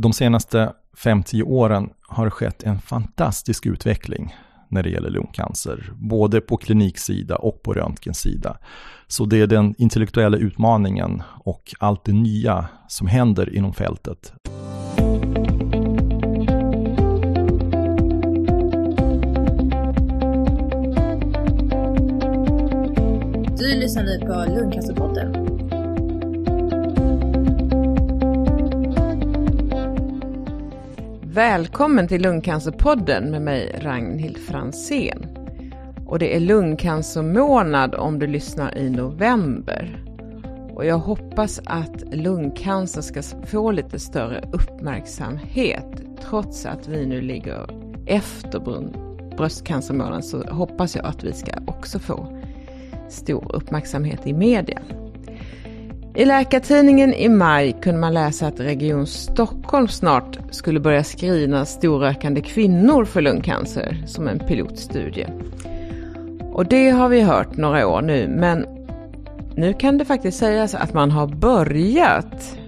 de senaste 5-10 åren har det skett en fantastisk utveckling när det gäller lungcancer, både på kliniksida och på röntgensida. Så det är den intellektuella utmaningen och allt det nya som händer inom fältet. Du lyssnar nu på Lungcancerpodden. Välkommen till Lungcancerpodden med mig Ragnhild Fransén. Och det är lungcancermånad om du lyssnar i november. Och jag hoppas att lungcancer ska få lite större uppmärksamhet. Trots att vi nu ligger efter bröstcancermånaden så hoppas jag att vi ska också få stor uppmärksamhet i media. I Läkartidningen i maj kunde man läsa att Region Stockholm snart skulle börja screena storrökande kvinnor för lungcancer som en pilotstudie. Och det har vi hört några år nu, men nu kan det faktiskt sägas att man har börjat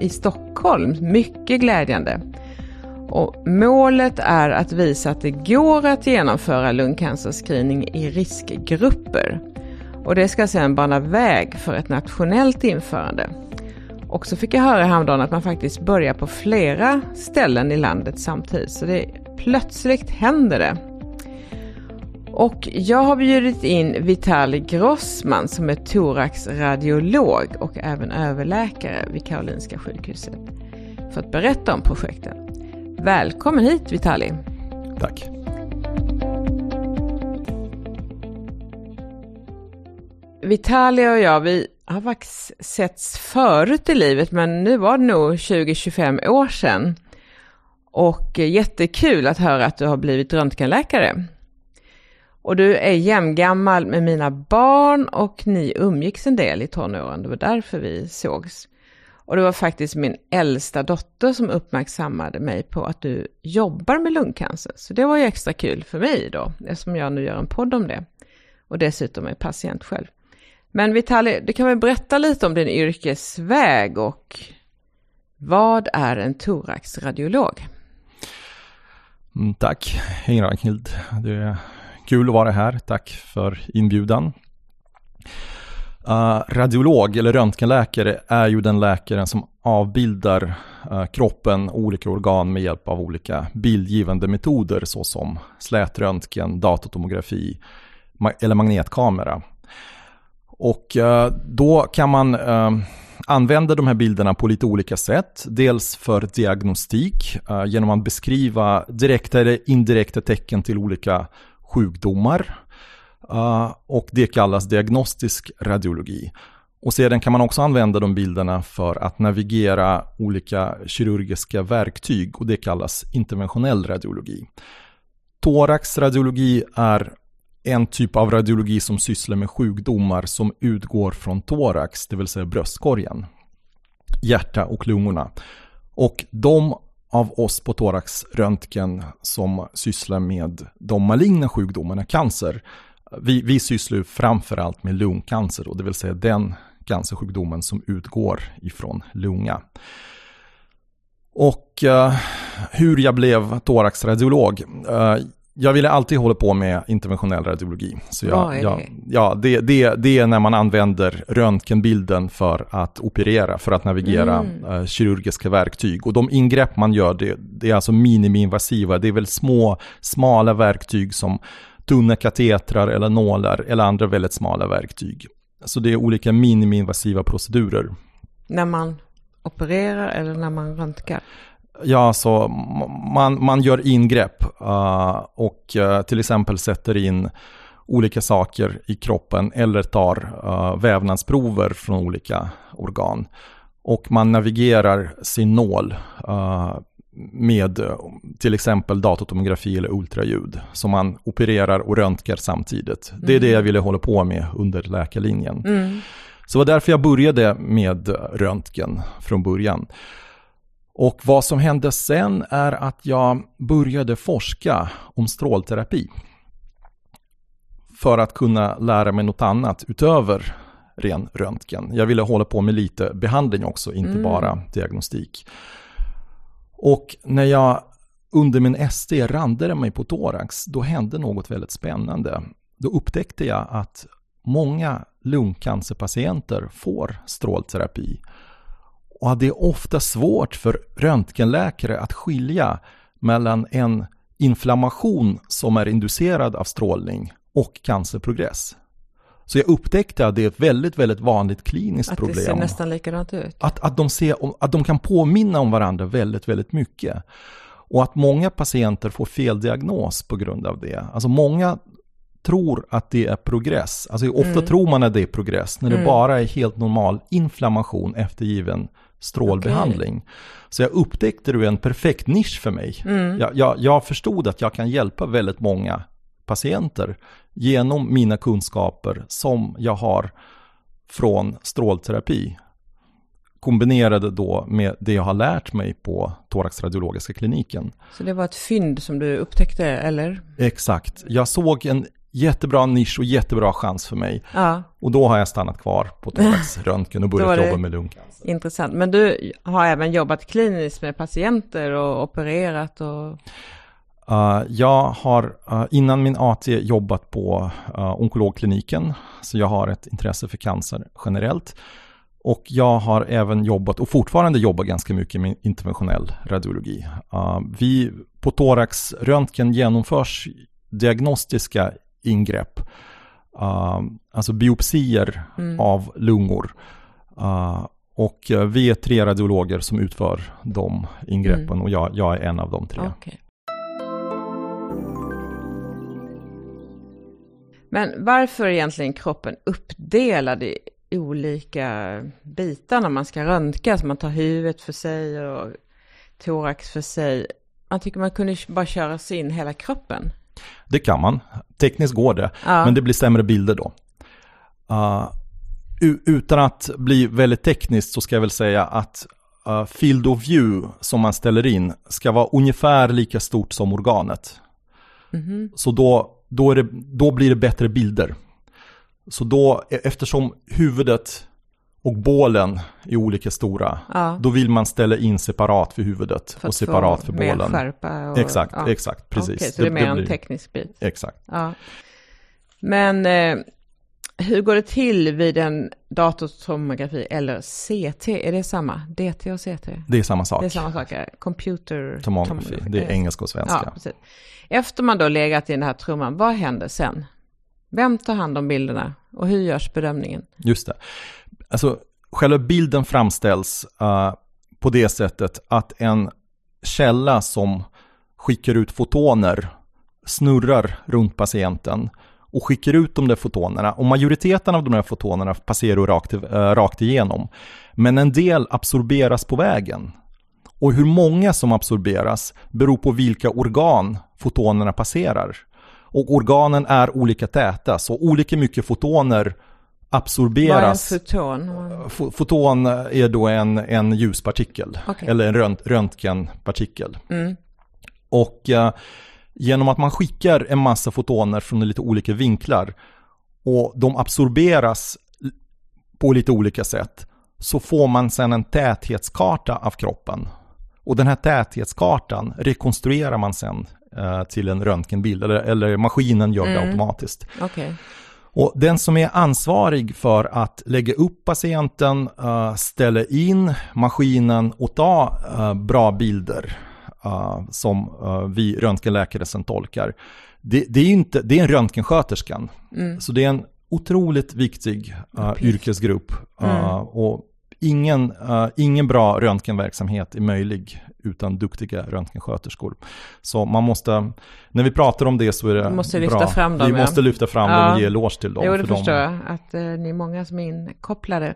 i Stockholm. Mycket glädjande. Och målet är att visa att det går att genomföra lungcancerscreening i riskgrupper. Och det ska sedan bana väg för ett nationellt införande. Och så fick jag höra häromdagen att man faktiskt börjar på flera ställen i landet samtidigt. Så det plötsligt händer det. Och jag har bjudit in Vitali Grossman som är thoraxradiolog och även överläkare vid Karolinska sjukhuset för att berätta om projekten. Välkommen hit Vitali! Tack! Vitalia och jag, vi har faktiskt setts förut i livet, men nu var det nog 20-25 år sedan. Och jättekul att höra att du har blivit röntgenläkare. Och du är jämngammal med mina barn och ni umgicks en del i tonåren. Det var därför vi sågs. Och det var faktiskt min äldsta dotter som uppmärksammade mig på att du jobbar med lungcancer. Så det var ju extra kul för mig då, eftersom jag nu gör en podd om det. Och dessutom är patient själv. Men Vitali, du kan väl berätta lite om din yrkesväg och vad är en thoraxradiolog? Mm, tack, hej Ragnhild. Det är kul att vara här. Tack för inbjudan. Uh, radiolog eller röntgenläkare är ju den läkaren som avbildar uh, kroppen och olika organ med hjälp av olika bildgivande metoder såsom slätröntgen, datortomografi ma eller magnetkamera. Och eh, då kan man eh, använda de här bilderna på lite olika sätt. Dels för diagnostik eh, genom att beskriva direkta eller indirekta tecken till olika sjukdomar och det kallas diagnostisk radiologi. Och sedan kan man också använda de bilderna för att navigera olika kirurgiska verktyg och det kallas interventionell radiologi. Thoraxradiologi är en typ av radiologi som sysslar med sjukdomar som utgår från thorax, det vill säga bröstkorgen, hjärta och lungorna. Och de av oss på thoraxröntgen som sysslar med de maligna sjukdomarna, cancer, vi, vi sysslar framförallt med lungcancer, och det vill säga den cancersjukdomen som utgår ifrån lunga. Och uh, hur jag blev thoraxradiolog. Uh, jag ville alltid hålla på med interventionell radiologi. Så jag, Vad är det? ja, det, det, det är när man använder röntgenbilden för att operera, för att navigera mm. uh, kirurgiska verktyg. Och de ingrepp man gör, det, det är alltså minimiinvasiva. Det är väl små, smala verktyg som tunna katetrar eller nålar eller andra väldigt smala verktyg. Så det är olika minimiinvasiva procedurer. När man opererar eller när man röntgar? Ja, så man, man gör ingrepp uh, och uh, till exempel sätter in olika saker i kroppen eller tar uh, vävnadsprover från olika organ. Och man navigerar sin nål uh, med till exempel datortomografi eller ultraljud som man opererar och röntgar samtidigt. Det är det jag mm. ville hålla på med under läkarlinjen. Mm. Så det var därför jag började med röntgen från början. Och vad som hände sen är att jag började forska om strålterapi. För att kunna lära mig något annat utöver ren röntgen. Jag ville hålla på med lite behandling också, inte mm. bara diagnostik. Och när jag under min SD randade mig på thorax, då hände något väldigt spännande. Då upptäckte jag att många lungcancerpatienter får strålterapi. Och det är ofta svårt för röntgenläkare att skilja mellan en inflammation som är inducerad av strålning och cancerprogress. Så jag upptäckte att det är ett väldigt, väldigt vanligt kliniskt att problem. Att det ser nästan likadant ut. Att, att, de ser, att de kan påminna om varandra väldigt, väldigt mycket. Och att många patienter får fel diagnos på grund av det. Alltså många tror att det är progress. Alltså ofta mm. tror man att det är progress när det mm. bara är helt normal inflammation efter given strålbehandling. Okay. Så jag upptäckte det en perfekt nisch för mig. Mm. Jag, jag, jag förstod att jag kan hjälpa väldigt många patienter genom mina kunskaper som jag har från strålterapi kombinerade då med det jag har lärt mig på thoraxradiologiska kliniken. Så det var ett fynd som du upptäckte, eller? Exakt. Jag såg en jättebra nisch och jättebra chans för mig. Ja. Och då har jag stannat kvar på thoraxröntgen och börjat jobba med lungcancer. Intressant. Men du har även jobbat kliniskt med patienter och opererat och... Uh, jag har uh, innan min AT jobbat på uh, onkologkliniken, så jag har ett intresse för cancer generellt. Och jag har även jobbat och fortfarande jobbar ganska mycket med interventionell radiologi. vi på thoraxröntgen genomförs diagnostiska ingrepp, alltså biopsier mm. av lungor. och vi är tre radiologer som utför de ingreppen mm. och jag, jag, är en av de tre. Okay. Men varför är egentligen kroppen uppdelad i olika bitar när man ska röntga? Så man tar huvudet för sig och thorax för sig. Man tycker man kunde bara köra sig in hela kroppen. Det kan man. Tekniskt går det, ja. men det blir sämre bilder då. Uh, utan att bli väldigt tekniskt så ska jag väl säga att uh, field of view som man ställer in ska vara ungefär lika stort som organet. Mm -hmm. Så då då, det, då blir det bättre bilder. Så då, e- eftersom huvudet och bålen är olika stora, ja. då vill man ställa in separat för huvudet för och separat för bålen. Skärpa och, exakt, ja. exakt, precis. Okay, så det, det är mer en teknisk bit. Exakt. Ja. Men eh, hur går det till vid en datortomografi eller CT? Är det samma? DT och CT? Det är samma sak. Det är samma sak, computer tomografi. Det är engelska och svenska. Ja. Efter man då legat i den här trumman, vad händer sen? Vem tar hand om bilderna och hur görs bedömningen? Just det. Alltså, själva bilden framställs uh, på det sättet att en källa som skickar ut fotoner snurrar runt patienten och skickar ut de där fotonerna. Och majoriteten av de där fotonerna passerar rakt, uh, rakt igenom. Men en del absorberas på vägen. Och hur många som absorberas beror på vilka organ fotonerna passerar. Och organen är olika täta, så olika mycket fotoner absorberas. Vad är en foton? Foton är då en, en ljuspartikel, okay. eller en röntgenpartikel. Mm. Och uh, genom att man skickar en massa fotoner från lite olika vinklar och de absorberas på lite olika sätt så får man sen en täthetskarta av kroppen. Och den här täthetskartan rekonstruerar man sen eh, till en röntgenbild, eller, eller maskinen gör det mm. automatiskt. Okay. Och den som är ansvarig för att lägga upp patienten, uh, ställa in maskinen och ta uh, bra bilder uh, som vi röntgenläkare sen tolkar. Det, det, är inte, det är en röntgensköterskan. Mm. Så det är en otroligt viktig yrkesgrupp. Mm. Och ingen, uh, ingen bra röntgenverksamhet är möjlig utan duktiga röntgensköterskor. Så man måste, när vi pratar om det så är det måste bra. Lyfta fram dem, vi måste lyfta fram ja. dem och ge eloge till dem. Jo, det förstår jag, att uh, ni är många som är inkopplade.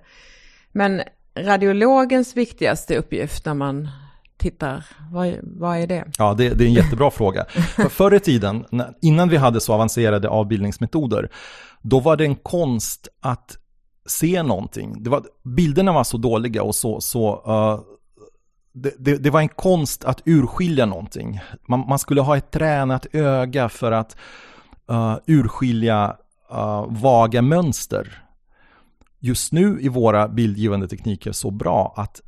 Men radiologens viktigaste uppgift när man tittar, vad, vad är det? Ja, det, det är en jättebra fråga. För förr i tiden, innan vi hade så avancerade avbildningsmetoder, då var det en konst att se någonting. Det var, bilderna var så dåliga och så, så uh, det, det, det, var en konst att urskilja någonting. Man, man skulle ha ett tränat öga för att uh, urskilja uh, vaga mönster. Just nu är våra bildgivande tekniker så bra att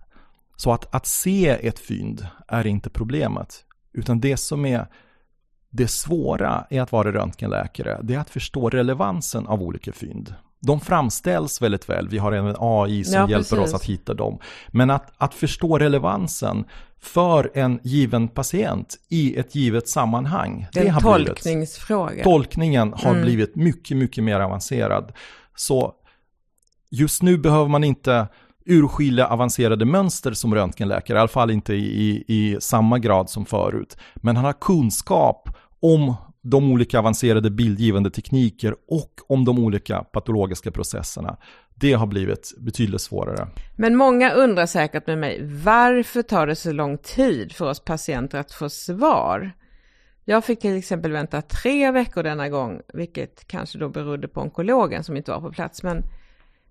Så att, att se ett fynd är inte problemet, utan det som är det svåra är att vara röntgenläkare, det är att förstå relevansen av olika fynd. De framställs väldigt väl, vi har även AI som ja, hjälper oss att hitta dem. Men att, att förstå relevansen för en given patient i ett givet sammanhang. Det, det en tolkningsfråga. Blivit, tolkningen har mm. blivit mycket, mycket mer avancerad. Så just nu behöver man inte urskilja avancerade mönster som röntgenläkare, i alla fall inte i, i, i samma grad som förut. Men han har kunskap om de olika avancerade bildgivande tekniker och om de olika patologiska processerna. Det har blivit betydligt svårare. Men många undrar säkert med mig, varför tar det så lång tid för oss patienter att få svar? Jag fick till exempel vänta tre veckor denna gång, vilket kanske då berodde på onkologen som inte var på plats. Men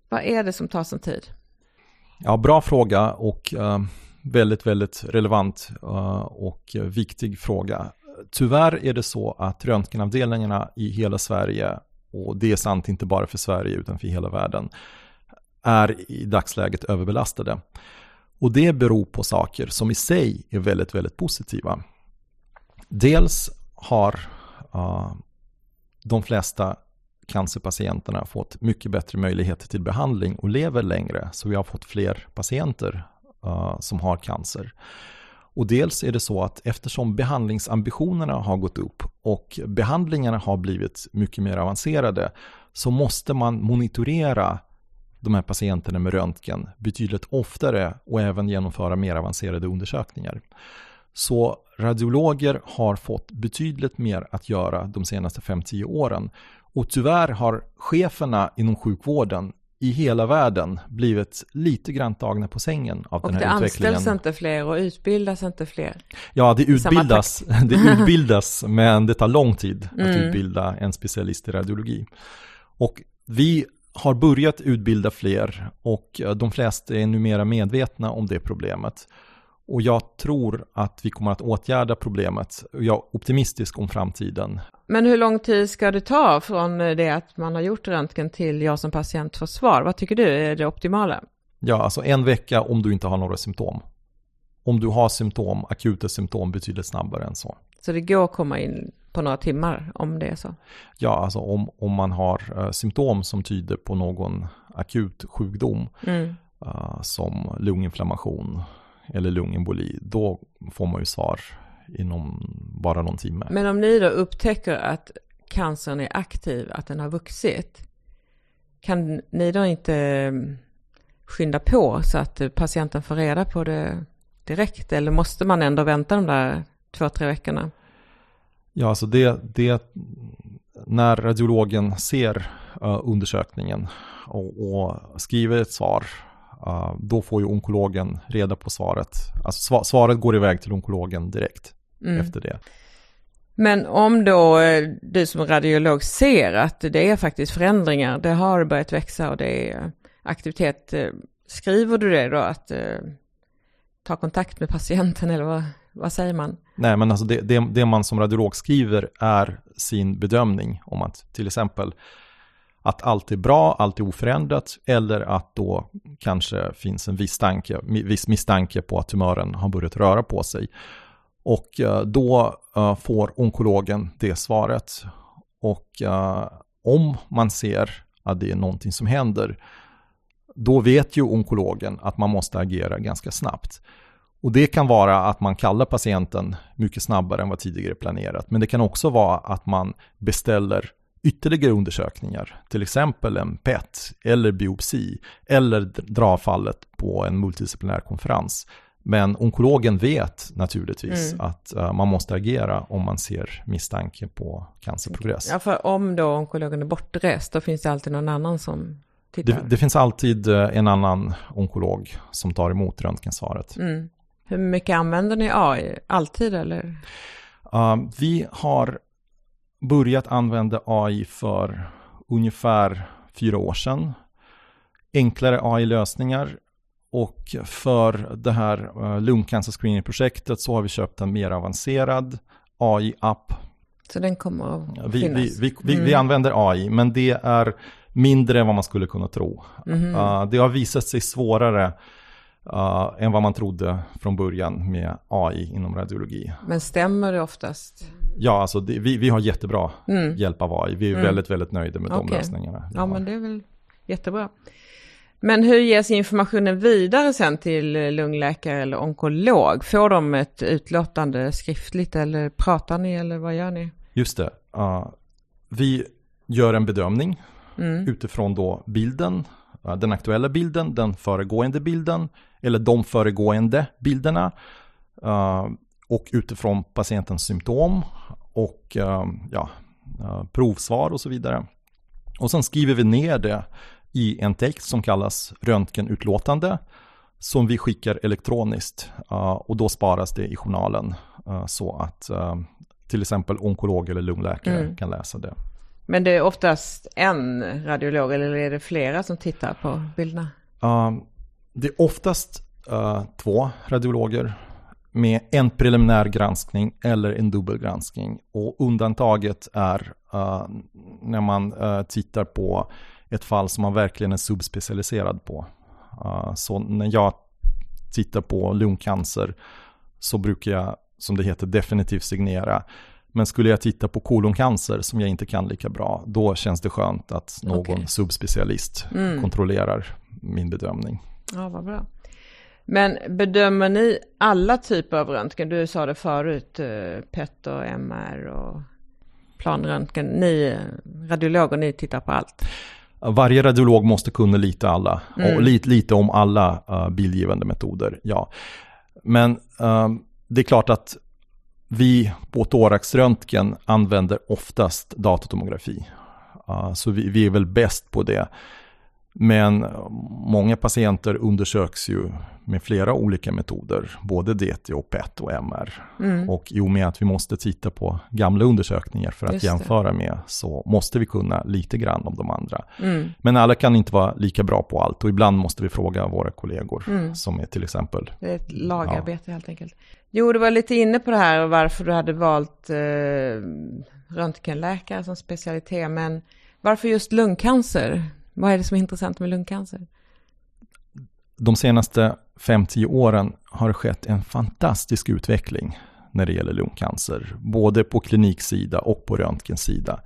vad är det som tar sån tid? Ja, bra fråga och uh, väldigt, väldigt relevant uh, och viktig fråga tyvärr är det så att röntgenavdelningarna i hela Sverige, och det är sant inte bara för Sverige utan för hela världen, är i dagsläget överbelastade. Och det beror på saker som i sig är väldigt, väldigt positiva. Dels har uh, de flesta cancerpatienterna fått mycket bättre möjligheter till behandling och lever längre. Så vi har fått fler patienter uh, som har cancer. Och dels är det så att eftersom behandlingsambitionerna har gått upp och behandlingarna har blivit mycket mer avancerade så måste man monitorera de här patienterna med röntgen betydligt oftare och även genomföra mer avancerade undersökningar. Så radiologer har fått betydligt mer att göra de senaste 5-10 åren. Och tyvärr har cheferna inom sjukvården i hela världen blivit lite grann tagna på sängen av och den här utvecklingen. Och det anställs inte fler och utbildas inte fler. Ja, det utbildas, det utbildas men det tar lång tid att mm. utbilda en specialist i radiologi. Och vi har börjat utbilda fler och de flesta är numera medvetna om det problemet. Och jag tror att vi kommer att åtgärda problemet. Jag är optimistisk om framtiden. Men hur lång tid ska det ta från det att man har gjort röntgen till jag som patient får svar? Vad tycker du är det optimala? Ja, alltså en vecka om du inte har några symptom. Om du har symptom, akuta symptom betydligt snabbare än så. Så det går att komma in på några timmar om det är så? Ja, alltså om, om man har uh, symptom som tyder på någon akut sjukdom mm. uh, som lunginflammation eller lungemboli, då får man ju svar inom bara någon timme. Men om ni då upptäcker att cancern är aktiv, att den har vuxit, kan ni då inte mm, skynda på så att patienten får reda på det direkt? Eller måste man ändå vänta de där två, tre veckorna? Ja, alltså det, det när radiologen ser uh, undersökningen och, och, skriver ett svar då får ju onkologen reda på svaret. Alltså svaret går iväg till onkologen direkt mm. efter det. Men om då eh, du som radiolog ser att det är faktiskt förändringar, det har börjat växa och det är aktivitet, eh, skriver du det då att eh, ta kontakt med patienten eller vad, vad säger man? Nej, men alltså det, det, det man som radiolog skriver är sin bedömning om att till exempel att allt är bra, allt är oförändrat eller att då kanske finns en viss, tanke, viss misstanke på att tumören har börjat röra på sig. Och eh, då eh, får onkologen det svaret. Och eh, om man ser att det är någonting som händer, då vet ju onkologen att man måste agera ganska snabbt. Och det kan vara att man kallar patienten mycket snabbare än vad tidigare planerat. Men det kan också vara att man beställer ytterligare undersökningar, till exempel en PET eller biopsi eller dra fallet på en multidisciplinär konferens. Men onkologen vet naturligtvis mm. att uh, man måste agera om man ser misstanke på cancerprogress. Ja, för om då onkologen är bortrest, då finns det alltid någon annan som tittar? Det, det finns alltid uh, en annan onkolog som tar emot röntgensvaret. Mm. Hur mycket använder ni AI? Alltid eller? Uh, vi har börjat använda AI för ungefär fyra år sedan. Enklare AI-lösningar och för det här uh, lungcancer screening-projektet så har vi köpt en mer avancerad AI-app. Så den kommer att finnas? Vi, vi, vi, mm. vi, använder AI, men det är mindre än vad man skulle kunna tro. Mm. Uh, det har visat sig svårare uh, än vad man trodde från början med AI inom radiologi. Men stämmer det oftast? Ja, alltså det, vi, vi har jättebra mm. hjälp av AI. Vi är mm. väldigt, väldigt nöjda med okay. de lösningarna. Ja, men det är väl jättebra. Men hur ges informationen vidare sen till lungläkare eller onkolog? Får de ett utlåtande skriftligt eller pratar ni eller vad gör ni? Just det. Uh, vi gör en bedömning mm. utifrån då bilden, den aktuella bilden, den föregående bilden eller de föregående bilderna uh, och utifrån patientens symptom och ja, provsvar och så vidare. Och sen skriver vi ner det i en text som kallas röntgenutlåtande som vi skickar elektroniskt och då sparas det i journalen så att till exempel onkolog eller lungläkare mm. kan läsa det. Men det är oftast en radiolog eller är det flera som tittar på bilderna? det är oftast eh, två radiologer med en preliminär granskning eller en dubbelgranskning. Och undantaget är eh, när man eh, tittar på ett fall som man verkligen är subspecialiserad på. Uh, så när jag tittar på lungcancer så brukar jag, som det heter, definitivt signera. Men skulle jag titta på koloncancer som jag inte kan lika bra, då känns det skönt att någon okay. subspecialist mm. kontrollerar min bedömning. Ja, vad bra. Men bedömer ni alla typer av röntgen? Du sa det förut, eh, PET och MR och planröntgen. Ni radiologer, ni tittar på allt? Varje radiolog måste kunna lite alla mm. och lite, lite om alla uh, bildgivande metoder, ja. Men uh, det är klart att vi på thoraxröntgen använder oftast datatomografi. Ah, så vi, vi, är väl bäst på det. Men många patienter undersöks ju med flera olika metoder, både DT och PET och MR. Mm. Och i och med att vi måste titta på gamla undersökningar för att Just jämföra det. med så måste vi kunna lite grann om de andra. Mm. Men alla kan inte vara lika bra på allt och ibland måste vi fråga våra kollegor mm. som är till exempel... Det är ett lagarbete ja. helt enkelt. Jo, du var lite inne på det här varför du hade valt eh, röntgenläkare som specialitet, men varför just lungcancer? Vad är det som är intressant med lungcancer? De senaste 5-10 åren har det skett en fantastisk utveckling när det gäller lungcancer, både på kliniksida och på röntgensida.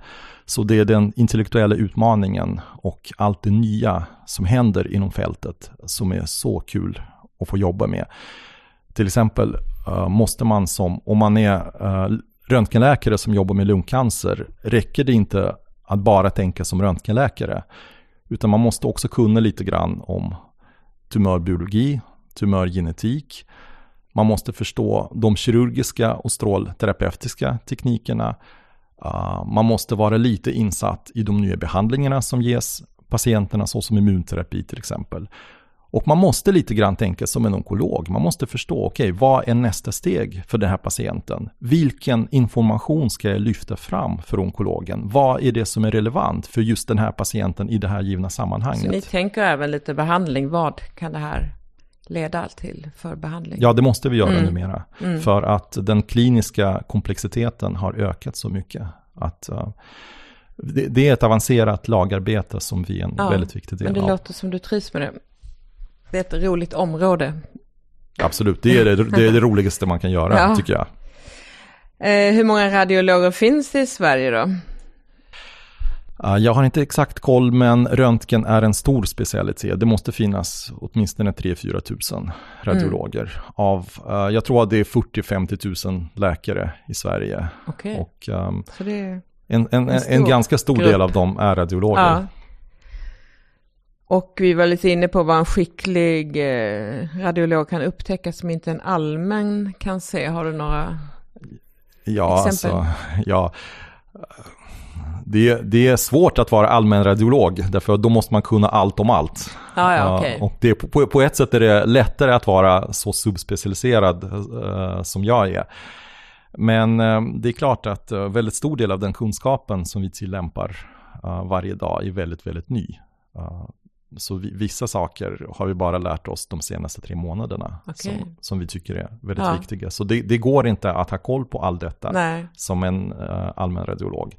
Så det är den intellektuella utmaningen och allt det nya som händer inom fältet som är så kul att få jobba med. Till exempel eh, måste man som, om man är eh, röntgenläkare som jobbar med lungcancer, räcker det inte att bara tänka som röntgenläkare, utan man måste också kunna lite grann om tumörbiologi, tumörgenetik. Man måste förstå de kirurgiska och strålterapeutiska teknikerna. Ah, man måste vara lite insatt i de nya behandlingarna som ges patienterna, såsom immunterapi till exempel. Och man måste lite grann tänka som en onkolog. Man måste förstå, okej, okay, vad är nästa steg för den här patienten? Vilken information ska jag lyfta fram för onkologen? Vad är det som är relevant för just den här patienten i det här givna sammanhanget? Så ni tänker även lite behandling, vad kan det här leda till för behandling? Ja, det måste vi göra mm. numera. Mm. För att den kliniska komplexiteten har ökat så mycket. Att, uh, det, det, är ett avancerat lagarbete som vi är en ja, väldigt viktig del av. Men det låter som du trivs med det. Det är ett roligt område. Absolut, det är det, det, är det roligaste man kan göra ja. tycker jag. Eh, hur många radiologer finns det i Sverige då? Jag har inte exakt koll, men röntgen är en stor specialitet. Det måste finnas åtminstone 3-4 tusen radiologer. Mm. Av, uh, jag tror att det är 40-50 000 läkare i Sverige. Okay. Och, um, en, en, en, en ganska stor grupp. del av dem är radiologer. Ja. Och vi var lite inne på vad en skicklig eh, radiolog kan upptäcka som inte en allmän kan se. Har du några ja, exempel? Alltså, ja, det, det är svårt att vara allmän radiolog, därför då måste man kunna allt om allt. Ah, ja, okay. Och det, på, på ett sätt är det lättare att vara så subspecialiserad uh, som jag är. Men uh, det är klart att uh, väldigt stor del av den kunskapen som vi tillämpar varje dag är väldigt, väldigt ny. Så vi, vissa saker har vi bara lärt oss de senaste tre månaderna okay. som, som, vi tycker är väldigt ja. viktiga. Så det, det, går inte att ha koll på allt detta Nej. som en uh, allmän radiolog.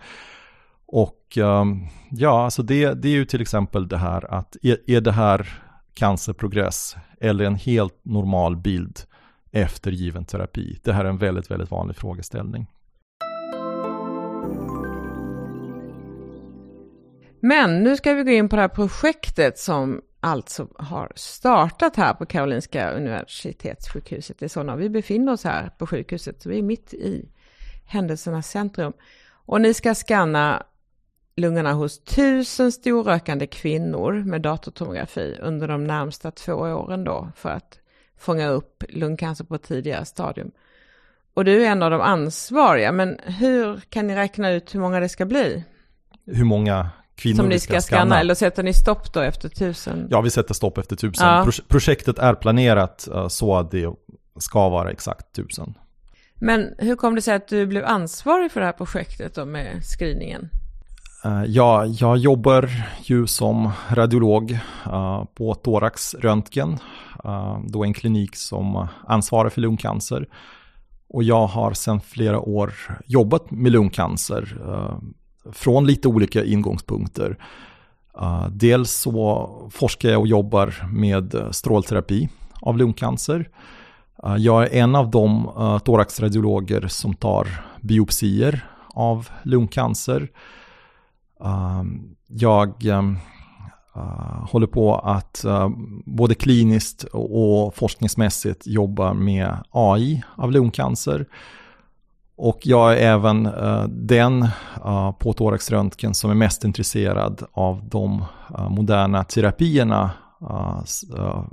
Och um, ja, alltså det, det är ju till exempel det här att är, är det här cancerprogress eller en helt normal bild efter given terapi? Det här är en väldigt, väldigt vanlig frågeställning. Men nu ska vi gå in på det här projektet som alltså har startat här på Karolinska Universitetssjukhuset. Det är vi befinner oss här på sjukhuset, så vi är mitt i händelsernas centrum. Och ni ska skanna lungorna hos tusen storrökande kvinnor med datortomografi under de närmsta två åren då för att fånga upp lungcancer på ett tidigare stadium. Och du är en av de ansvariga, men hur kan ni räkna ut hur många det ska bli? Hur många kvinnor Som ni ska, ska scanna. scanna. Eller sätter ni stopp då efter tusen? Ja, vi sätter stopp efter tusen. Ja. projektet är planerat uh, så att det ska vara exakt tusen. Men hur kom det sig att du blev ansvarig för det här projektet då med screeningen? Uh, ja, jag jobbar ju som radiolog uh, på thoraxröntgen, då en klinik som ansvarar för lungcancer. Och jag har sedan flera år jobbat med lungcancer från lite olika ingångspunkter. Uh, dels så forskar jag och jobbar med strålterapi av lungcancer. Uh, jag är en av de uh, thoraxradiologer som tar biopsier av lungcancer. jag ehm, håller på att både kliniskt och forskningsmässigt jobba med AI av lungcancer. Och jag är även uh, den uh, på thoraxröntgen som är mest intresserad av de uh, moderna terapierna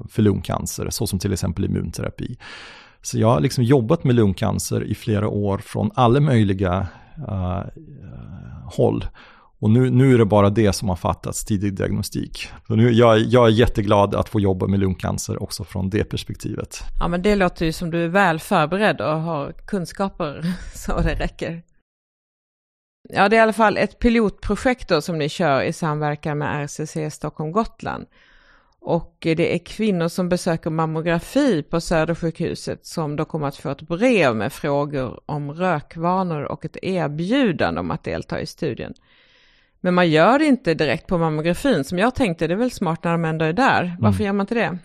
för lungcancer, såsom till exempel immunterapi. Så jag har liksom jobbat med lungcancer i flera år från alla möjliga håll. Och nu, nu är det bara det som har fattats, tidig diagnostik. Så nu, jag, jag är jätteglad att få jobba med lungcancer också från det perspektivet. Ja, men det låter ju som du är väl förberedd och har kunskaper så det räcker. Ja, det är i alla fall ett pilotprojekt då som ni kör i samverkan med RCC Stockholm Gotland. Och det är kvinnor som besöker mammografi på Södersjukhuset som då kommer att få ett brev med frågor om rökvanor och ett erbjudande om att delta i studien. Men man gör det inte direkt på mammografin som jag tänkte, det är väl smart när de ändå är där. Varför mm. gör man inte det?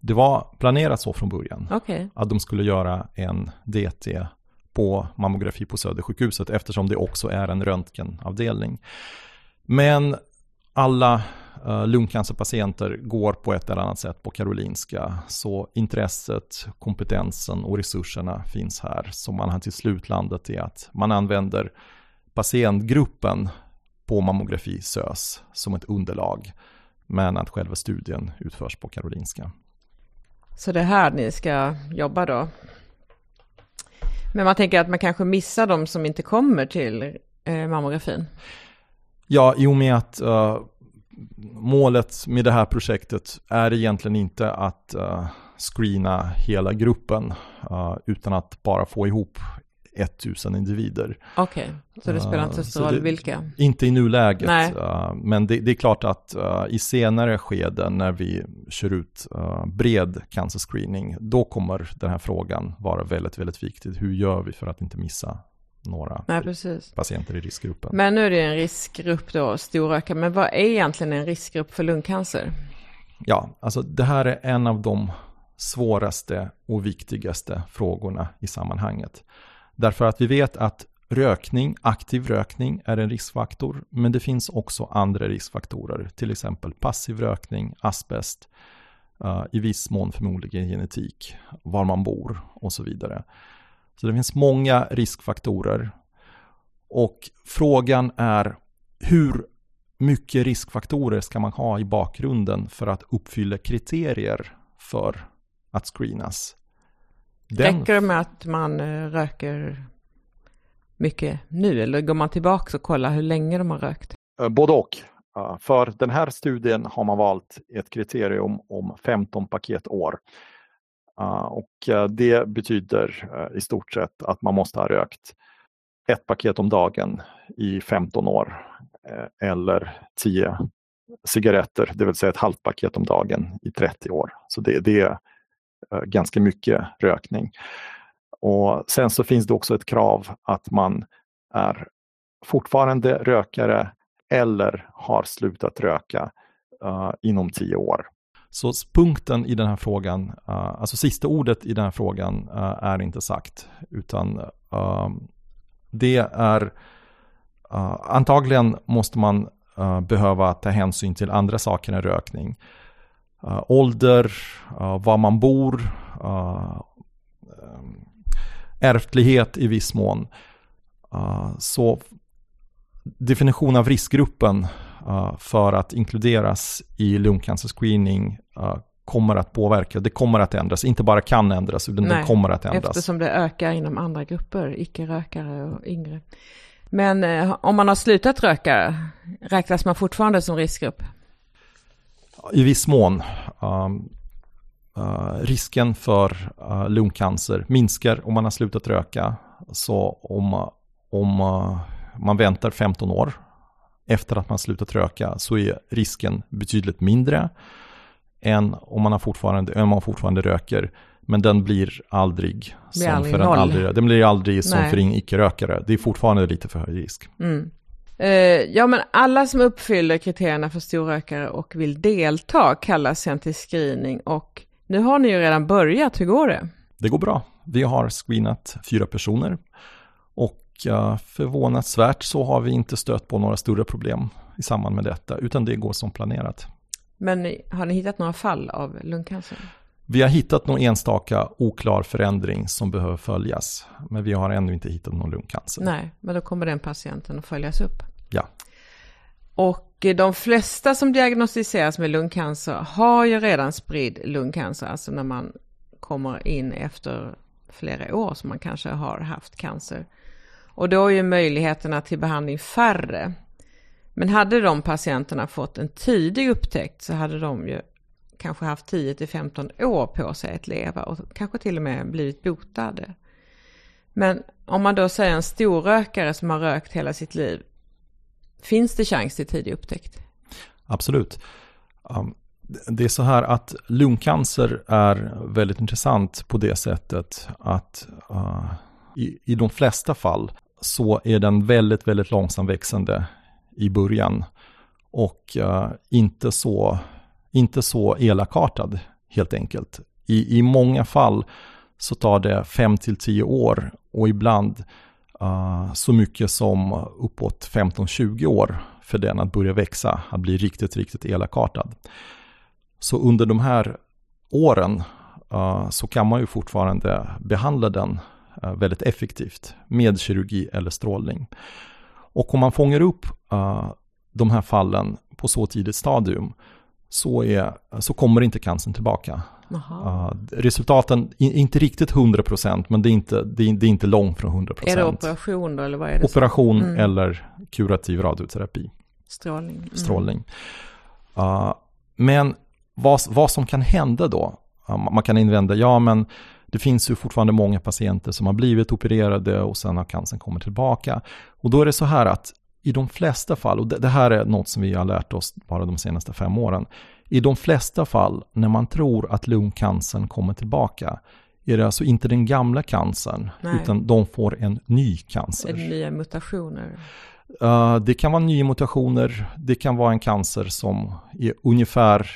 Det var planerat så från början. Okay. Att de skulle göra en DT på mammografi på Södersjukhuset eftersom det också är en röntgenavdelning. Men alla uh, lungcancerpatienter går på ett eller annat sätt på Karolinska. Så intresset, kompetensen och resurserna finns här. Så man har till slut landat i att man använder patientgruppen på mammografi SÖS som ett underlag. Men att själva studien utförs på Karolinska. Så det är här ni ska jobba då? Men man tänker att man kanske missar de som inte kommer till eh, mammografin? Ja, i och med att uh, målet med det här projektet är egentligen inte att uh, screena hela gruppen, uh, utan att bara få ihop 1000 individer. Okej, okay. så det spelar inte så stor roll vilka? Inte i nuläget, Nej. men det, det, är klart att i senare skeden när vi kör ut bred cancerscreening, då kommer den här frågan vara väldigt, väldigt viktig. Hur gör vi för att inte missa några Nej, patienter i riskgruppen? Men nu är det en riskgrupp då, storrökare, men vad är egentligen en riskgrupp för lungcancer? Ja, alltså det här är en av de svåraste och viktigaste frågorna i sammanhanget. Därför att vi vet att rökning, aktiv rökning är en riskfaktor, men det finns också andra riskfaktorer, till exempel passiv rökning, asbest, eh, i viss mån förmodligen genetik, var man bor och så vidare. Så det finns många riskfaktorer. Och frågan är hur mycket riskfaktorer ska man ha i bakgrunden för att uppfylla kriterier för att screenas? Den... Räcker det med att man eh, röker mycket nu eller går man tillbaka och kollar hur länge de har rökt? Eh, både och. För den här studien har man valt ett kriterium om 15 paketår. Och eh, det betyder i stort sett att man måste ha rökt ett paket om dagen i 15 år eller 10 cigaretter, det vill säga ett halvt paket om dagen i 30 år. Så det, det Eh, ganska mycket rökning. Och sen så finns det också ett krav att man är fortfarande rökare eller har slutat röka uh, inom tio år. Så punkten i den här frågan, uh, alltså sista ordet i den här frågan uh, är inte sagt, utan uh, det är antagligen måste man behöva ta hänsyn till andra saker än rökning ålder, var man bor, ärftlighet i viss mån. så definition av riskgruppen uh, för att inkluderas i lungcancerscreening uh, kommer att påverka. Det kommer att ändras, inte bara kan ändras, utan Nej, det kommer att ändras. Eftersom det ökar inom andra grupper, icke-rökare och yngre. Men om man har slutat röka, räknas man fortfarande som riskgrupp? I viss mån. Um, uh, risken för uh, lungcancer minskar om man har slutat röka. Så om, om uh, man väntar 15 år efter att man slutat röka så är risken betydligt mindre än om man, har fortfarande, om man fortfarande röker. Men den blir aldrig blir som aldrig för en aldrig, den blir aldrig som för en icke-rökare. Det är fortfarande lite för hög risk. Mm. Uh, ja, men alla som uppfyller kriterierna för storrökare och vill delta kallas sen till screening och nu har ni ju redan börjat. Hur går det? Det går bra. Vi har screenat fyra personer och förvånansvärt så har vi inte stött på några större problem i samband med detta, utan det går som planerat. Men har ni hittat några fall av lungcancer? Vi har hittat någon enstaka oklar förändring som behöver följas, men vi har ännu inte hittat någon lungcancer. Nej, men då kommer den patienten att följas upp. Ja. Och de flesta som diagnostiseras med lungcancer har ju redan spridd lungcancer, alltså när man kommer in efter flera år som man kanske har haft cancer. Och då är ju möjligheterna till behandling färre. Men hade de patienterna fått en tidig upptäckt så hade de ju kanske haft 10 till 15 år på sig att leva och kanske till och med blivit botade. Men om man då säger en storrökare som har rökt hela sitt liv, finns det chans till tidig upptäckt? Absolut. Um, det är så här att lungcancer är väldigt intressant på det sättet att uh, i, i de flesta fall så är den väldigt, väldigt långsamväxande i början och uh, inte, så, inte så elakartad helt enkelt. I, I många fall så tar det 5 till 10 år och ibland uh, så mycket som uppåt 15-20 år för den att börja växa, att bli riktigt, riktigt elakartad. Så under de här åren uh, så kan man ju fortfarande behandla den uh, väldigt effektivt med kirurgi eller strålning. Och om man fångar upp de här fallen på så tidigt stadium så, är, så kommer inte cancern tillbaka. Uh, resultaten är inte riktigt 100% men det är inte, det är, det är inte långt från 100%. Är det operation då eller vad är det? Operation mm. eller kurativ radioterapi. Strålning. Mm. Strålning. Uh, men vad, vad som kan hända då? Man kan invända, ja men det finns ju fortfarande många patienter som har blivit opererade och sen har cancern kommit tillbaka. Och då är det så här att i de flesta fall, och det, det här är något som vi har lärt oss bara de senaste fem åren, i de flesta fall när man tror att lungcancern kommer tillbaka är det alltså inte den gamla cancern, Nej. utan de får en ny cancer. Nya mutationer? Uh, det kan vara nya mutationer, det kan vara en cancer som är ungefär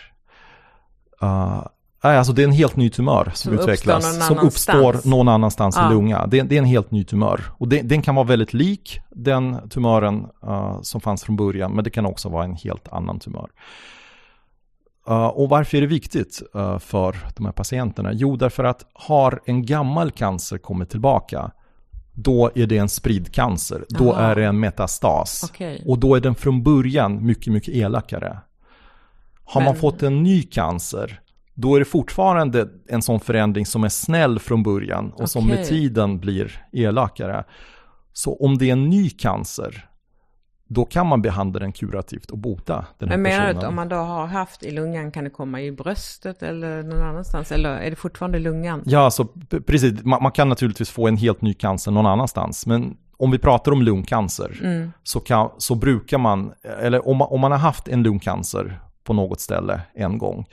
Uh, nej, alltså det är en helt ny tumör som, som utvecklas. Uppstår som uppstår någon annanstans ja. i lunga. Det, det, är en helt ny tumör. Och det, den kan vara väldigt lik den tumören uh, som fanns från början. Men det kan också vara en helt annan tumör. Uh, och varför är det viktigt uh, för de här patienterna? Jo, därför att har en gammal cancer kommit tillbaka, då är det en spridd cancer. Då Aha. är det en metastas. Okay. Och då är den från början mycket, mycket elakare. Har Men... man fått en ny cancer, då är det fortfarande en sån förändring som är snäll från början och okay. som med tiden blir elakare. Så om det är en ny cancer, då kan man behandla den kurativt och bota den här Men menar du att om man då har haft i lungan, kan det komma i bröstet eller någon annanstans? Eller är det fortfarande lungan? Ja, alltså, precis. Man, man, kan naturligtvis få en helt ny cancer någon annanstans. Men om vi pratar om lungcancer mm. så, kan, så brukar man, eller om man, om man har haft en lungcancer på något ställe en gång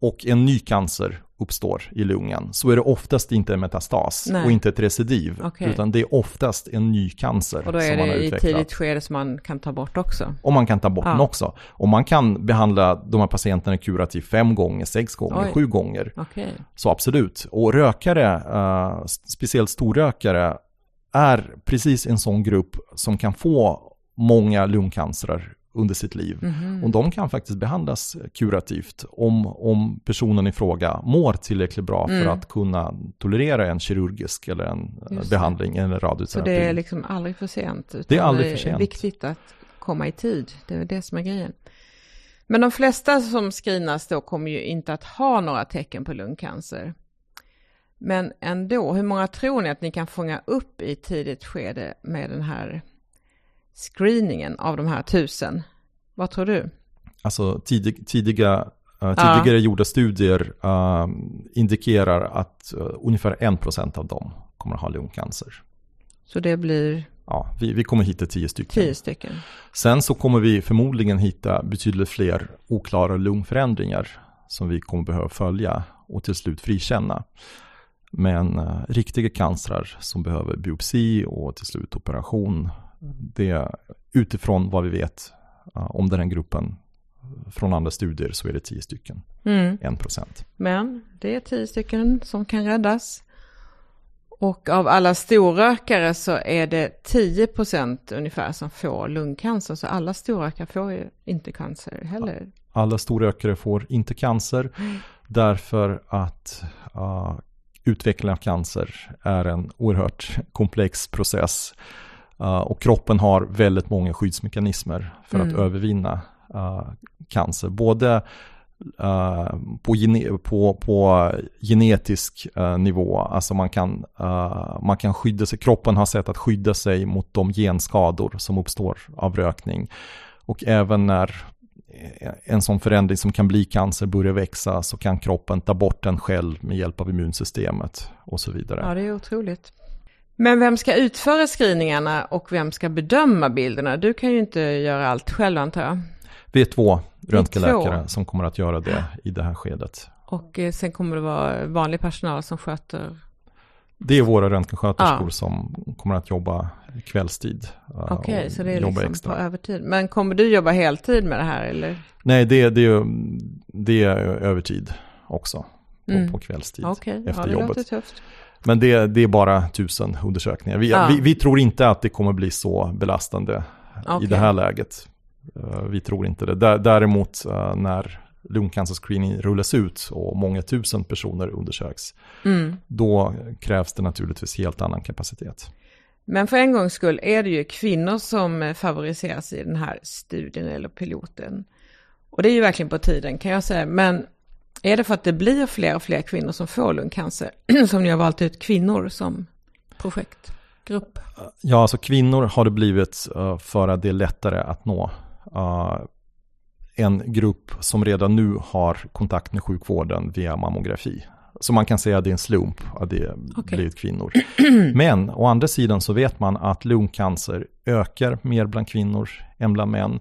och en ny cancer uppstår i lungan så är det oftast inte en metastas Nej. och inte ett recidiv. Okej. Utan det är oftast en ny cancer Och då som är man har det i utvecklat. tidigt skede som man kan ta bort också. Och man kan ta bort Ja. den också. Och man kan behandla de här patienterna kurativt fem gånger, sex gånger, Oj. sju gånger. Okej. Så absolut. Och rökare, eh, speciellt storrökare, är precis en sån grupp som kan få många lungcancerer under sitt liv. Mhm. Och de kan faktiskt behandlas kurativt om, om personen i fråga mår tillräckligt bra för Mm. att kunna tolerera en kirurgisk eller en eh, Just det. behandling eller Så radioterapi. det är liksom aldrig för sent. Det är aldrig för sent. viktigt att komma i tid. Det är det som är grejen. Men de flesta som screenas då kommer ju inte att ha några tecken på lungcancer. Men ändå, hur många tror ni att ni kan fånga upp i tidigt skede med den här screeningen av de här tusen? Vad tror du? Alltså tidig, tidiga, eh, tidigare gjorda studier eh, indikerar att uh, ungefär 1% av dem kommer att ha lungcancer. Så det blir Ja, vi, vi kommer hitta 10 stycken. tio stycken. Sen så kommer vi förmodligen hitta betydligt fler oklara lungförändringar som vi kommer behöva följa och till slut frikänna. Men eh, riktiga cancrar som behöver biopsi och till slut operation, det utifrån vad vi vet eh, om den här gruppen från andra studier så är det 10 stycken, Mm. 1%. Men det är tio stycken som kan räddas. Och av alla storrökare så är det 10 procent ungefär som får lungcancer. Så alla storrökare får ju inte cancer heller. Alla storrökare får inte cancer därför att uh, utveckling av cancer är en oerhört komplex process. Uh, och kroppen har väldigt många skyddsmekanismer för att Mm. övervinna uh, cancer. Både uh, på, gene på, på genetisk nivå, alltså man kan, man kan skydda sig, kroppen har sätt att skydda sig mot de genskador som uppstår av rökning. Och även när en sån förändring som kan bli cancer börjar växa så kan kroppen ta bort den själv med hjälp av immunsystemet och så vidare. Ja, det är otroligt. Men vem ska utföra screeningarna och vem ska bedöma bilderna? Du kan ju inte göra allt själv antar jag. Vi är två röntgenläkare som kommer att göra det i det här skedet. Och eh, sen kommer det vara vanlig personal som sköter. Det är våra röntgensköterskor Ja. som kommer att jobba kvällstid. eh, Okej, och så det är liksom på övertid. Men kommer du jobba heltid med det här eller? Nej, det, det, är, det är övertid också på, Mm. på kvällstid ja, efter det jobbet. tufft. Men det, det är bara tusen undersökningar. Vi, Ja. vi, vi tror inte att det kommer bli så belastande i Okej. det här läget. Eh, Vi tror inte det. Dä- Däremot eh, när lungcancerscreening rullas ut och många tusen personer undersöks, Mm. då krävs det naturligtvis helt annan kapacitet. Men för en gångs skull är det ju kvinnor som eh, favoriseras i den här studien eller piloten. Och det är ju verkligen på tiden kan jag säga. Men är det för att det blir fler och fler kvinnor som får lungcancer som ni har valt ut kvinnor som projektgrupp? Ja, alltså kvinnor har det blivit eh, för att det är lättare att nå. eh, en grupp som redan nu har kontakt med sjukvården via mammografi. Så man kan säga att det är en slump att det Okej. blivit kvinnor. Men å andra sidan så vet man att lungcancer ökar mer bland kvinnor än bland män.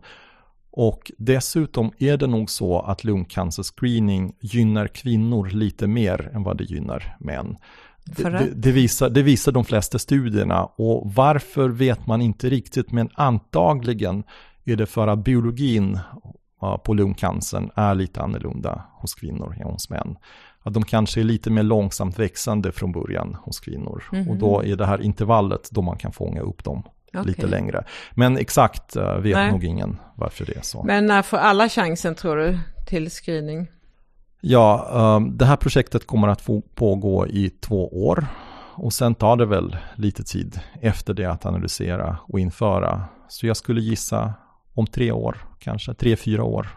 Och dessutom är det nog så att lungcancerscreening gynnar kvinnor lite mer än vad det gynnar män. Det, det, det, visar, det visar de flesta studierna och varför vet man inte riktigt men antagligen är det för att biologin på lungcancern är lite annorlunda hos kvinnor än hos män. Att de kanske är lite mer långsamt växande från början hos kvinnor Mhm. och då är det här intervallet då man kan fånga upp dem lite Okej. längre. Men exakt eh, vet Nej. nog ingen varför det är så. Men när får alla chansen tror du till screening? Ja, ehm, det här projektet kommer att pågå i två år och sen tar det väl lite tid efter det att analysera och införa. Så jag skulle gissa om tre år, kanske tre, fyra år.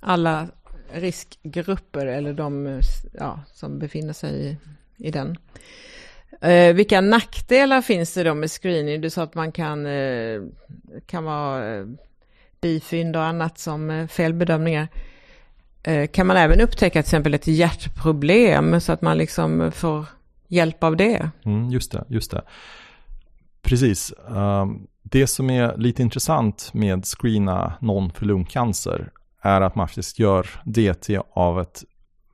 Alla riskgrupper eller de eh, ja, som befinner sig i, i den. Eh, vilka nackdelar finns det då med screening? Du sa att man kan, eh, kan vara eh, bifynd och annat som eh, felbedömningar. Eh, kan man även upptäcka till exempel ett hjärtproblem så att man liksom får hjälp av det? Mm, just det, just det. Precis. Um, det som är lite intressant med screena någon för lungcancer är att man faktiskt gör DT av ett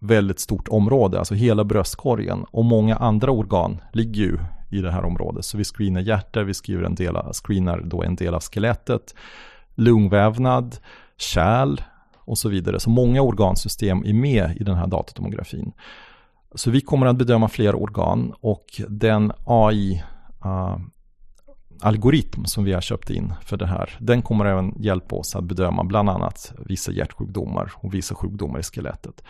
väldigt stort område, alltså hela bröstkorgen och många andra organ ligger ju i det här området. Så vi screenar hjärta, vi skriver en del av, screenar då en del av skelettet, lungvävnad, kärl och så vidare. Så många organsystem är med i den här datatomografin. Så vi kommer att bedöma fler organ och den AI uh, eh, algoritm som vi har köpt in för det här, den kommer även hjälpa oss att bedöma bland annat vissa hjärtsjukdomar och vissa sjukdomar i skelettet.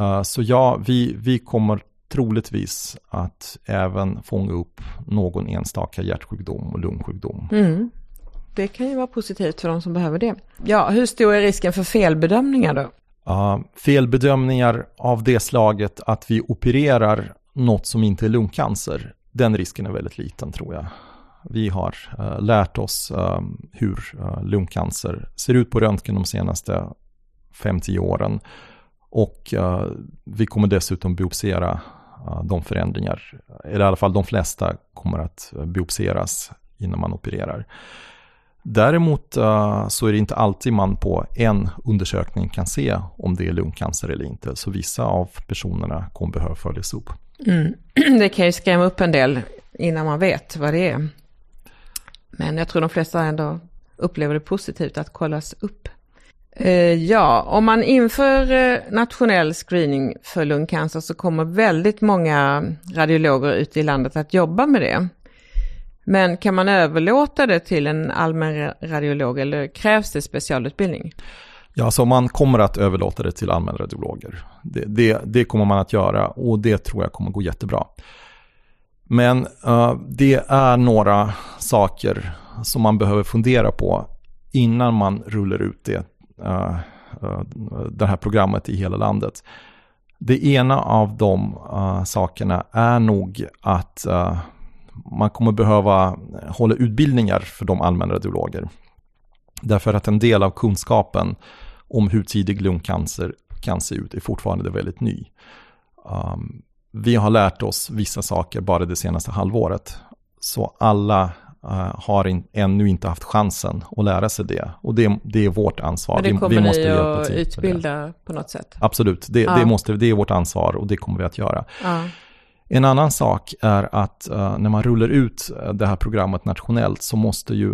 Uh, så ja, vi, vi kommer troligtvis att även fånga upp någon enstaka hjärtsjukdom och lungsjukdom. Mm. Det kan ju vara positivt för de som behöver det. Ja, hur stor är risken för felbedömningar då? Uh, felbedömningar av det slaget att vi opererar något som inte är lungcancer, den risken är väldigt liten tror jag. Vi har uh, lärt oss uh, hur uh, lungcancer ser ut på röntgen de senaste 5-10 åren. Och eh, vi kommer dessutom biopsera eh, de förändringar, eller i alla fall de flesta kommer att eh, biopseras innan man opererar. Däremot uh, så är det inte alltid man på en undersökning kan se om det är lungcancer eller inte. Så vissa av personerna kommer behöva följas upp. Mm. Det kan ju skrämma upp en del innan man vet vad det är. Men jag tror de flesta ändå upplever det positivt att kollas upp. Eh, ja, om man inför eh, nationell screening för lungcancer så kommer väldigt många radiologer ute i landet att jobba med det. Men kan man överlåta det till en allmän radiolog eller krävs det specialutbildning? Ja, så man kommer att överlåta det till allmänradiologer. Det, det, det kommer man att göra och det tror jag kommer gå jättebra. Men uh, det är några saker som man behöver fundera på innan man rullar ut det, uh, uh, det här programmet i hela landet. Det ena av de eh, sakerna är nog att man kommer behöva hålla utbildningar för de allmänna radiologer. Därför att en del av kunskapen om hur tidig lungcancer kan se ut är fortfarande väldigt ny. Um, vi har lärt oss vissa saker bara det senaste halvåret. Så alla har in, ännu inte haft chansen att lära sig det. Och det, det är vårt ansvar. Men det kommer vi, vi måste ni att utbilda på något sätt? Absolut, det, ja. det, måste, det är vårt ansvar och det kommer vi att göra. Ja. En annan sak är att uh, när man rullar ut uh, det här programmet nationellt så måste ju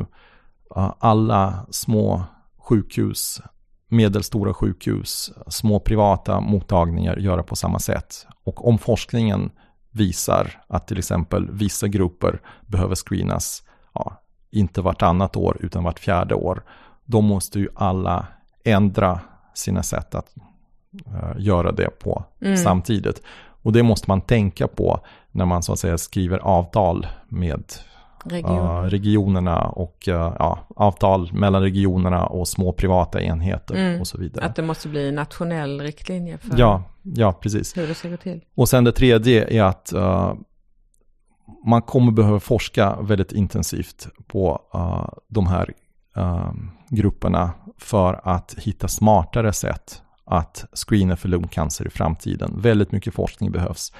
uh, alla små sjukhus, medelstora sjukhus, små privata mottagningar göra på samma sätt. Och om forskningen visar att till exempel vissa grupper behöver screenas, ja, inte vartannat år utan vart fjärde år, då måste ju alla ändra sina sätt att göra det på mm. samtidigt. Och det måste man tänka på när man så att säga skriver avtal med Region. uh, regionerna och uh, ja, avtal mellan regionerna och små privata enheter mm. och så vidare. Att det måste bli nationell riktlinje för ja, ja, precis. hur det ska gå till. Och sen det tredje är att uh, man kommer behöva forska väldigt intensivt på de här grupperna för att hitta smartare sätt att screena för lungcancer i framtiden. Väldigt mycket forskning behövs.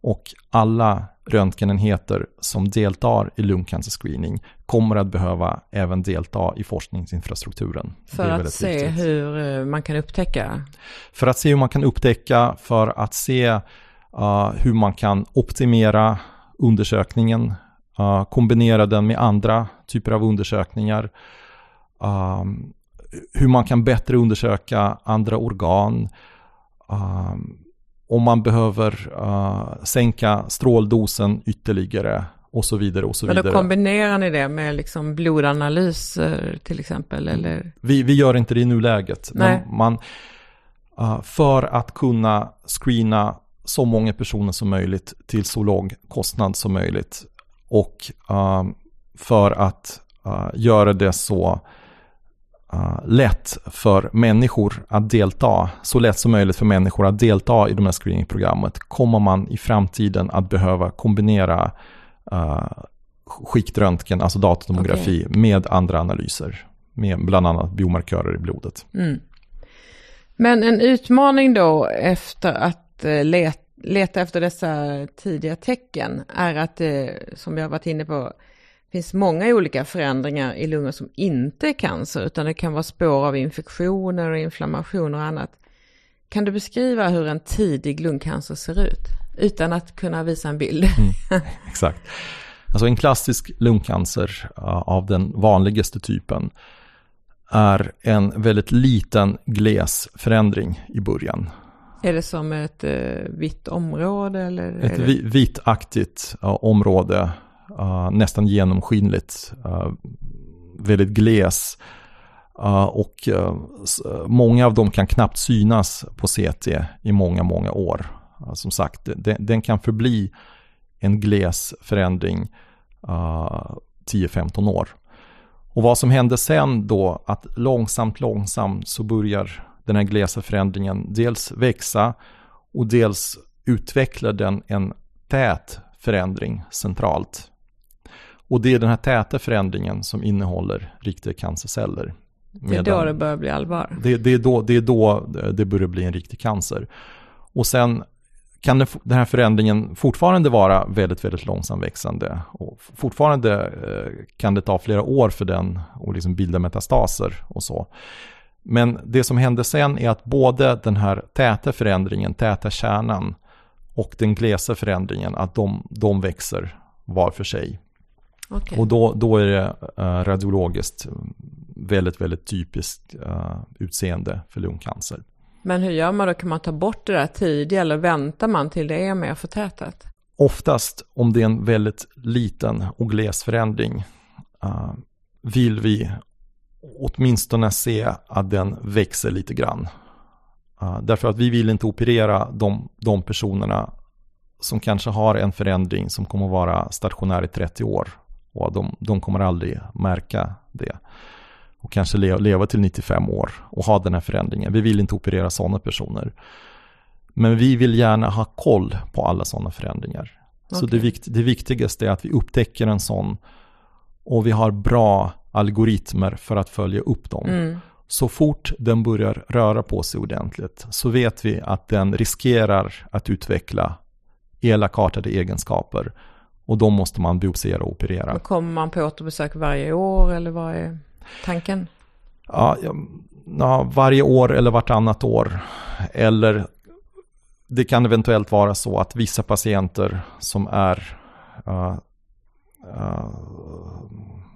Och alla röntgenenheter som deltar i lungcancerscreening kommer att behöva även delta i forskningsinfrastrukturen. För att se viktigt. hur eh, man kan upptäcka? För att se hur man kan upptäcka, för att se uh, hur man kan optimera undersökningen, uh, kombinera den med andra typer av undersökningar. Um, hur man kan bättre undersöka andra organ. Uh, om man behöver uh, sänka stråldosen ytterligare och så vidare och så vidare. Men då kombinerar ni det med liksom blodanalyser till exempel? Eller? Vi, vi gör inte det i nuläget. Nej. Men man, uh, för att kunna screena så många personer som möjligt till så låg kostnad som möjligt och uh, för att uh, göra det så uh, lätt för människor att delta, så lätt som möjligt för människor att delta i de här screeningprogrammet, kommer man i framtiden att behöva kombinera uh, skiktröntgen, alltså datatomografi, okay. med andra analyser, med bland annat biomarkörer i blodet. Mm. Men en utmaning då efter att uh, leta, leta efter dessa tidiga tecken är att det, som jag varit inne på, finns många olika förändringar i lungor som inte är cancer, utan det kan vara spår av infektioner och inflammationer och annat. Kan du beskriva hur en tidig lungcancer ser ut? Utan att kunna visa en bild. Mm, exakt. Alltså en klassisk lungcancer av den vanligaste typen är en väldigt liten gles förändring i början. Är det som ett uh, vitt område? Eller ett det... vitaktigt uh, område, uh, nästan genomskinligt, väldigt gles. och många av dem kan knappt synas på CT i många, många år. som sagt, den, den kan förbli en gles förändring 10-15 år. Och vad som händer sen då att långsamt, långsamt så börjar den här glesa förändringen dels växa och dels utvecklar den en tät förändring centralt. Och det är den här täta förändringen som innehåller riktiga cancerceller. Det är då det börjar bli allvar. Det, det, är då, det är då det börjar bli en riktig cancer. Och sen kan den här förändringen fortfarande vara väldigt, väldigt långsamt växande. Och fortfarande eh, kan det ta flera år för den att liksom bilda metastaser och så. Men det som händer sen är att både den här täta förändringen, täta kärnan och den glesa förändringen, att de, de växer var för sig. Okay. Och då, då är det uh, radiologiskt väldigt, väldigt typiskt uh, utseende för lungcancer. Men hur gör man då? Kan man ta bort det där tidigt eller väntar man till det är mer förtätat? Oftast om det är en väldigt liten och gles förändring uh, vill vi åtminstone se att den växer lite grann. Därför att vi vill inte operera de, de personerna som kanske har en förändring som kommer att vara stationär i 30 år och de, de kommer aldrig märka det och kanske leva till 95 år och ha den här förändringen. Vi vill inte operera sådana personer. Men vi vill gärna ha koll på alla sådana förändringar. Okay. Så det, det viktigaste är att vi upptäcker en sån och vi har bra algoritmer för att följa upp dem. Mm. Så fort den börjar röra på sig ordentligt så vet vi att den riskerar att utveckla elakartade egenskaper och då måste man biopsera och operera. Och kommer man på återbesök varje år eller vad är tanken? Ja, ja, varje år eller vartannat år. Eller det kan eventuellt vara så att vissa patienter som är uh, uh,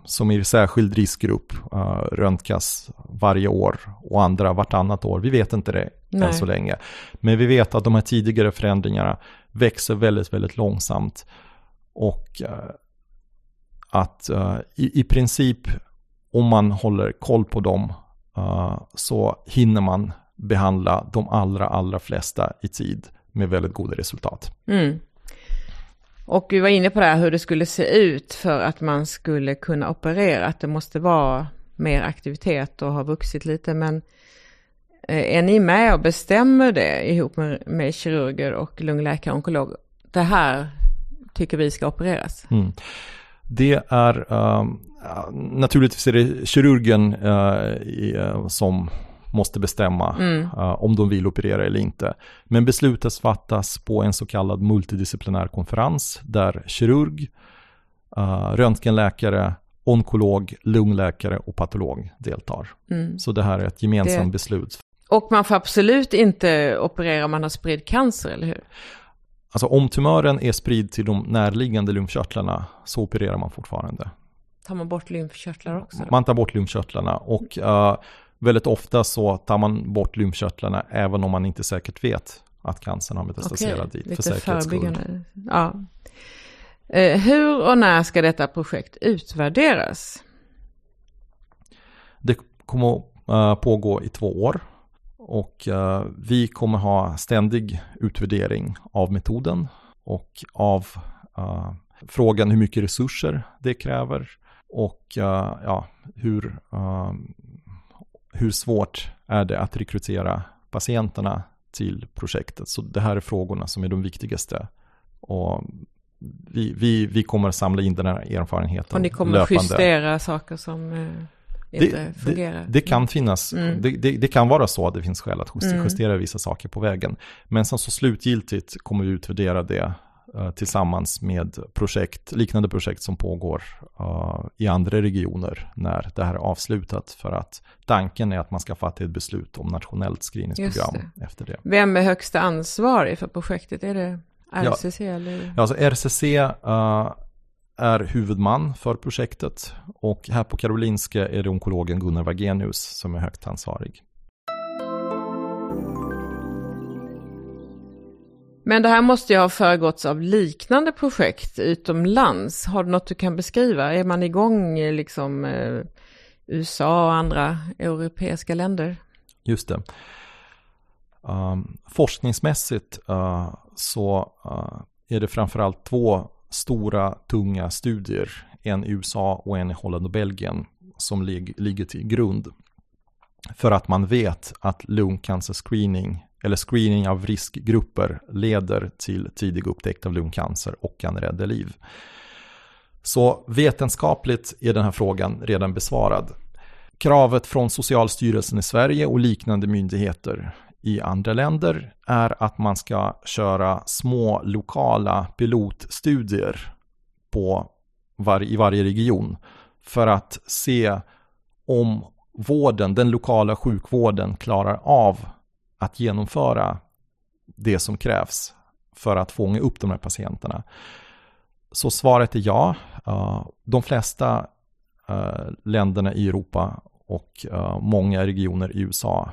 som är i särskild riskgrupp uh, röntgas varje år och andra vartannat år. Vi vet inte det Nej. än så länge. Men vi vet att de här tidigare förändringarna växer väldigt, väldigt långsamt. Och uh, att uh, i, i princip om man håller koll på dem så hinner man behandla de allra, allra flesta i tid med väldigt goda resultat. Mm. Och vi var inne på det här hur det skulle se ut för att man skulle kunna operera, att det måste vara mer aktivitet och ha vuxit lite, men eh, är ni med och bestämmer det ihop med, med kirurger och lungläkare och onkolog? Det här tycker vi ska opereras. Mm. Det är um, naturligtvis är det kirurgen uh, som måste bestämma mm. uh, om de vill operera eller inte. Men beslutet fattas på en så kallad multidisciplinär konferens där kirurg, uh, röntgenläkare, onkolog, lungläkare och patolog deltar. Mm. Så det här är ett gemensamt det... beslut. Och man får absolut inte operera om man har spridd cancer, eller hur? Alltså om tumören är spridd till de närliggande lymfkörtlarna så opererar man fortfarande. Tar man bort lymfkörtlar också? Då? Man tar bort lymfkörtlarna och uh, väldigt ofta så tar man bort lymfkörtlarna även om man inte säkert vet att cancern har metastaserat dit. Lite för förebyggande. Ja. Uh, hur och när ska detta projekt utvärderas? Det kommer att uh, pågå i två år. Och uh, vi kommer ha ständig utvärdering av metoden och av frågan hur mycket resurser det kräver och ja, hur, hur svårt är det att rekrytera patienterna till projektet. Så det här är frågorna som är de viktigaste. Och vi, vi, vi kommer samla in den här erfarenheten Och ni kommer löpande. justera saker som inte det, fungerar. Det, det kan finnas, mm. det, det, kan vara så att det finns skäl att justera, mm. justera vissa saker på vägen. Men sen så slutgiltigt kommer vi utvärdera det tillsammans med projekt, liknande projekt som pågår uh, i andra regioner när det här är avslutat. För att tanken är att man ska fatta ett beslut om nationellt screeningsprogram efter det. Vem är högsta ansvarig för projektet? Är det RCC? Ja, eller? alltså RCC uh, är huvudman för projektet och här på Karolinska är det onkologen Gunnar Wagenius som är högt ansvarig. Men det här måste ju ha föregåtts av liknande projekt utomlands. Har du något du kan beskriva? Är man igång i liksom eh, USA och andra europeiska länder? Just det. Um, forskningsmässigt uh, så uh, är det framförallt två stora tunga studier, en i USA och en i Holland och Belgien, som lig ligger till grund för att man vet att lungcancerscreening eller screening av riskgrupper leder till tidig upptäckt av lungcancer och kan rädda liv. Så vetenskapligt är den här frågan redan besvarad. Kravet från Socialstyrelsen i Sverige och liknande myndigheter i andra länder är att man ska köra små lokala pilotstudier på var, i varje region för att se om vården, den lokala sjukvården klarar av att genomföra det som krävs för att fånga upp de här patienterna. Så svaret är ja. Eh, de flesta eh, länderna i Europa och eh, många regioner i USA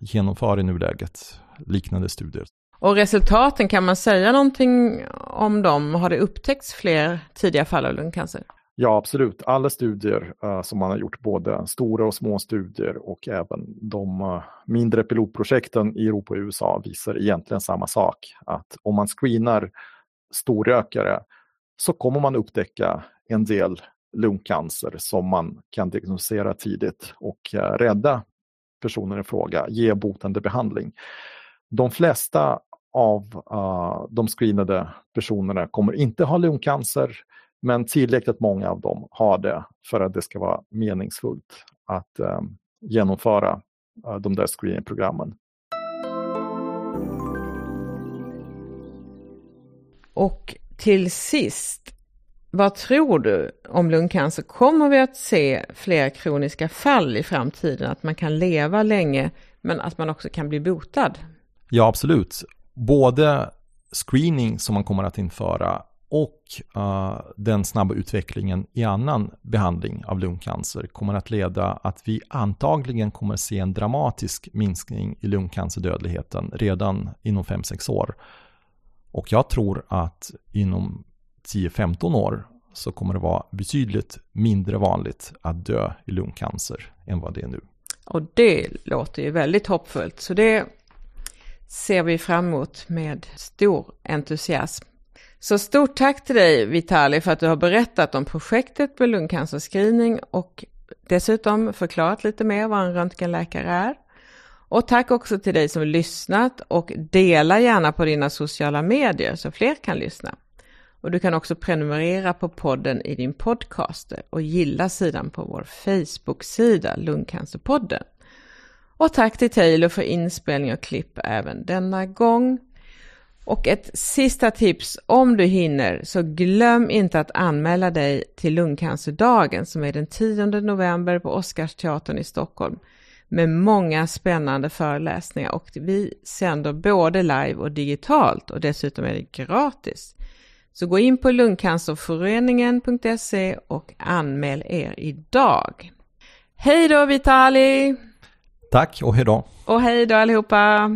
genomför i nuläget liknande studier. Och resultaten, kan man säga någonting om dem? Har det upptäckts fler tidiga fall av lungcancer? Ja, absolut. Alla studier uh, som man har gjort, både stora och små studier och även de uh, mindre pilotprojekten i Europa och USA visar egentligen samma sak. Att om man screenar storrökare så kommer man upptäcka en del lungcancer som man kan diagnostisera tidigt och uh, rädda personen i fråga, ge botande behandling. De flesta av de screenade personerna kommer inte ha lungcancer men tillräckligt många av dem har det för att det ska vara meningsfullt att eh, genomföra eh, de där screeningprogrammen. Och till sist, vad tror du om lungcancer? Kommer vi att se fler kroniska fall i framtiden? Att man kan leva länge men att man också kan bli botad? Ja, absolut. Både screening som man kommer att införa och uh, den snabba utvecklingen i annan behandling av lungcancer kommer att leda att vi antagligen kommer se en dramatisk minskning i lungcancerdödligheten redan inom 5-6 år. Och jag tror att inom 10-15 år så kommer det vara betydligt mindre vanligt att dö i lungcancer än vad det är nu. Och det låter ju väldigt hoppfullt, så det ser vi fram emot med stor entusiasm. Så stort tack till dig Vitali för att du har berättat om projektet med lungcancerscreening och dessutom förklarat lite mer vad en röntgenläkare är. Och tack också till dig som lyssnat och dela gärna på dina sociala medier så fler kan lyssna. Och du kan också prenumerera på podden i din podcaster och gilla sidan på vår Facebook-sida Lungcancerpodden. Och tack till Taylor för inspelning och klipp även denna gång. Och ett sista tips, om du hinner, så glöm inte att anmäla dig till lungcancerdagen som är den 10 november på Oscarsteatern i Stockholm med många spännande föreläsningar och vi sänder både live och digitalt och dessutom är det gratis. Så gå in på lungcancerföreningen.se och anmäl er idag. Hej då Vitali! Tack och hej då! Och hej då allihopa!